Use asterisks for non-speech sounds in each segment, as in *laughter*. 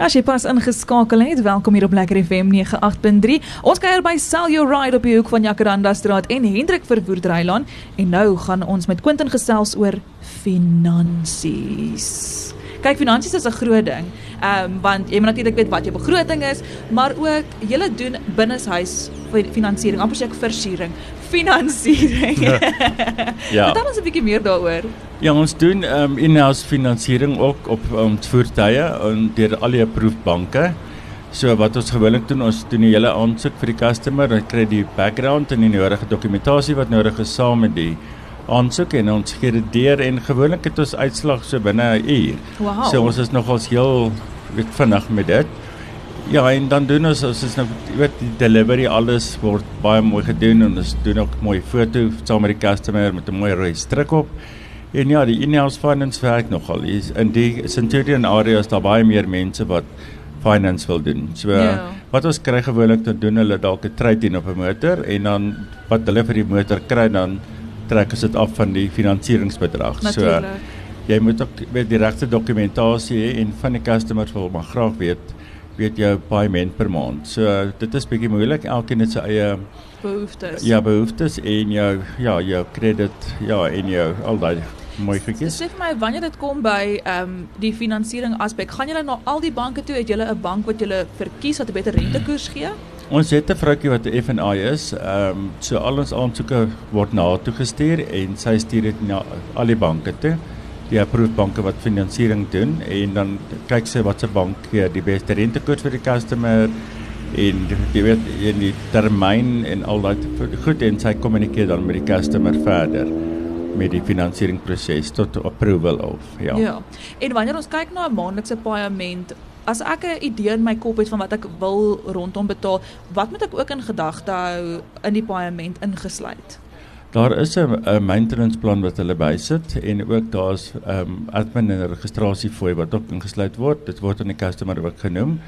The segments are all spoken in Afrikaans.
As jy pas ingeskakel het, welkom hier op Lekker FM 98.3. Ons kuier by Sell Your Ride op die hoek van Jacaranda Straat en Hendrik Verwoerd Dreiland en nou gaan ons met Quentin gesels oor finansies. Kyk, finansies is 'n groot ding. Ehm um, want jy moet natuurlik weet wat jou begroting is, maar ook jy doen binneshuis finansiering, amper sê ek versiering, finansiering. *laughs* *laughs* ja. Vertel ons 'n bietjie meer daaroor. Ja, ons doen ehm um, in-house finansiering ook op ons voertuie en deur al die proefbanke. So wat ons gewoonlik doen, ons doen die hele aansoek vir die customer, dan kry die background en die nodige dokumentasie wat nodig is saam met die aansoek en ons gee dit deur en gewoonlik het ons uitslag so binne 'n uur. Wow. So ons is nogals heel weet vinnig met dit. Ja, en dan doen ons ons is nou weet die delivery alles word baie mooi gedoen en ons doen ook mooi foto saam met die customer met 'n mooi rooi stryk op. En ja, die in-house finance werk nogal. Is in die Centurion area is daar baie meer mense wat finance wil doen. So ja. wat ons kry gewoonlik dan doen hulle dalk 'n trade-in op 'n motor en dan wat hulle vir die motor kry dan trek as dit af van die finansieringsbedrag. Natuurlijk. So jy moet ook weet die regte dokumentasie hê en van die customers wil maar graag weet weet jou payment per maand. So dit is bietjie moeilik. Elkeen het sy eie behoeftes. Ja, behoeftes en jou ja, jou krediet, ja, en jou al daai mooi goedjies. Sê vir my wanneer dit kom by ehm um, die finansiering aspek, gaan julle na al die banke toe? Het julle 'n bank wat julle verkies wat 'n beter rentekoers gee? Ons het 'n vroukie wat 'n F&I is. Ehm um, so al ons aansoeke word na toe gestuur en sy stuur dit na al die banke toe. Die proefbanke wat finansiering doen en dan kyk sy wat se bank gee die beste rentekoers vir die customer en jy weet in die termyn en al daai goed en sy kommunikeer dan met die customer verder met die finansieringsproses tot approval of ja. Ja. En wanneer ons kyk na 'n maandelikse paaiement as ek 'n idee in my kop het van wat ek wil rondom betaal, wat moet ek ook in gedagte hou in die paaiement ingesluit? Daar is 'n maintenance plan wat hulle bysit en ook daar's 'n um, admin en registrasiefooi wat ook ingesluit word. Dit word aan die customer ook genoem.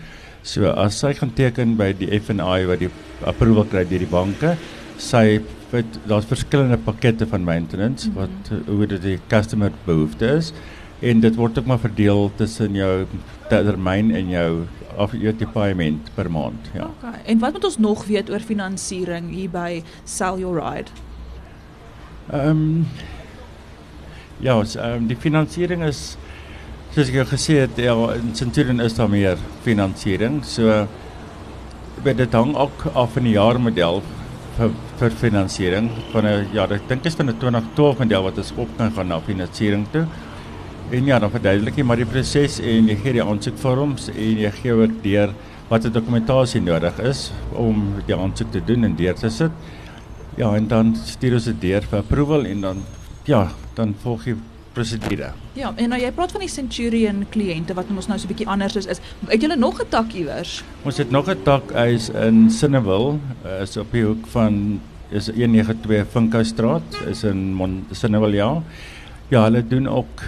So as sy gaan teken by die F&I wat die approval kry deur die banke, sy weet daar's verskillende pakkette van maintenance mm -hmm. wat hoe dit die customer behoefte is en dit word ook maar verdeel tussen jou termyn en jou of jou paaiement per maand ja. Okay. En wat moet ons nog weet oor finansiering hier by Sell Your Ride? Ehm um, Ja, so, um, die finansiering is soos ek jou gesê het, ja, in Centurion is daar meer finansiering. So weet dit hang ook af van die jaarmodel vir vir finansiering van 'n ja, ek dink is van 'n 2012 model wat ons op kan gaan na finansiering toe. En ja, dan verduidelik jy maar die proses en jy gee die aansoekvorms en jy gee ook deur watter dokumentasie nodig is om die aansoek te doen en deur te sit. Ja, en dan stuur ons dit deur vir approval en dan ja, dan volg jy prosedure. Ja, en nou jy praat van die Centurion kliënte wat ons nou so 'n bietjie anders is, is het julle nog 'n tak iewers? Ons het nog 'n tak is in Sinnewil, is op die hoek van is 192 Vinkhoustraat, is in Sinnewil ja. Hulle doen ook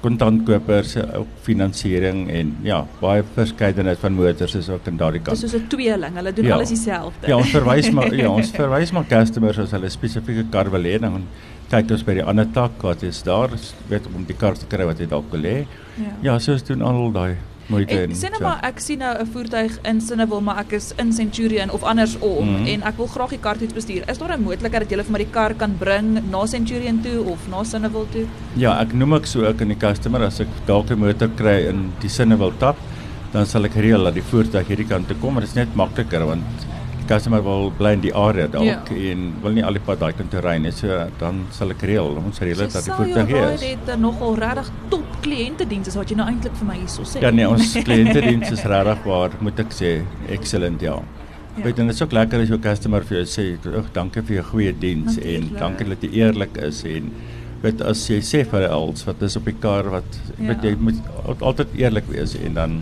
kontantkopers ook finansiering en ja baie verskeidenheid van motors is ook in daardie kant. Dis soos 'n tweeling, hulle doen ja. alles dieselfde. Ja, ons verwys maar *laughs* ja, ons verwys maar customers as hulle spesifieke kar wil hê dan kyk ons by die ander tak wat is daar, weet om die kar te kry wat jy dalk wil hê. Ja, ja soos doen al daai moeite en sien nou maar ek sien nou 'n voertuig in Sinnewil maar ek is in Centurion of andersom mm -hmm. en ek wil graag die kar toe bestuur. Is daar 'n moontlikheid dat jy vir my die kar kan bring na Centurion toe of na Sinnewil toe? Ja, ek noem ek so ook in die customer as ek dalk 'n motor kry in die Sinnewil tap, dan sal ek reël dat die voertuig hierdie kant toe kom, maar dit is net makliker want customer wil bly in die area dalk ja. en wil nie al die pad daai kant toe ry nie. So dan sal ek reël ons reël dat die voertuig hier is. Jy het nogal regtig top kliëntediens wat jy nou eintlik vir my hierso sê. Ja nee, ons *laughs* kliëntediens is regtig waar, moet ek sê, excellent ja. Ja. Weet en dit is ook lekker as jou customer vir jou sê, "Ag, dankie vir jou goeie diens en dankie dat jy eerlik is en weet as jy sê vir alles wat is op die kar wat ja. weet jy moet altyd eerlik wees en dan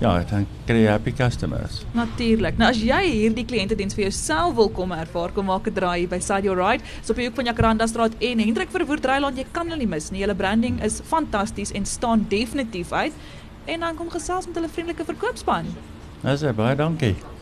ja, dan jy happy customers. Natuurlik. Nou as jy hierdie kliëntediens vir jouself wil kom ervaar, kom maak 'n draai by Your Ride. Dis op die hoek van Jacaranda Straat en Hendrik Verwoerd Dreiland. Jy kan hulle nie mis nie. Hulle branding is fantasties en staan definitief uit. En dan kom gesels met hulle vriendelike verkoopspan. Dis baie dankie.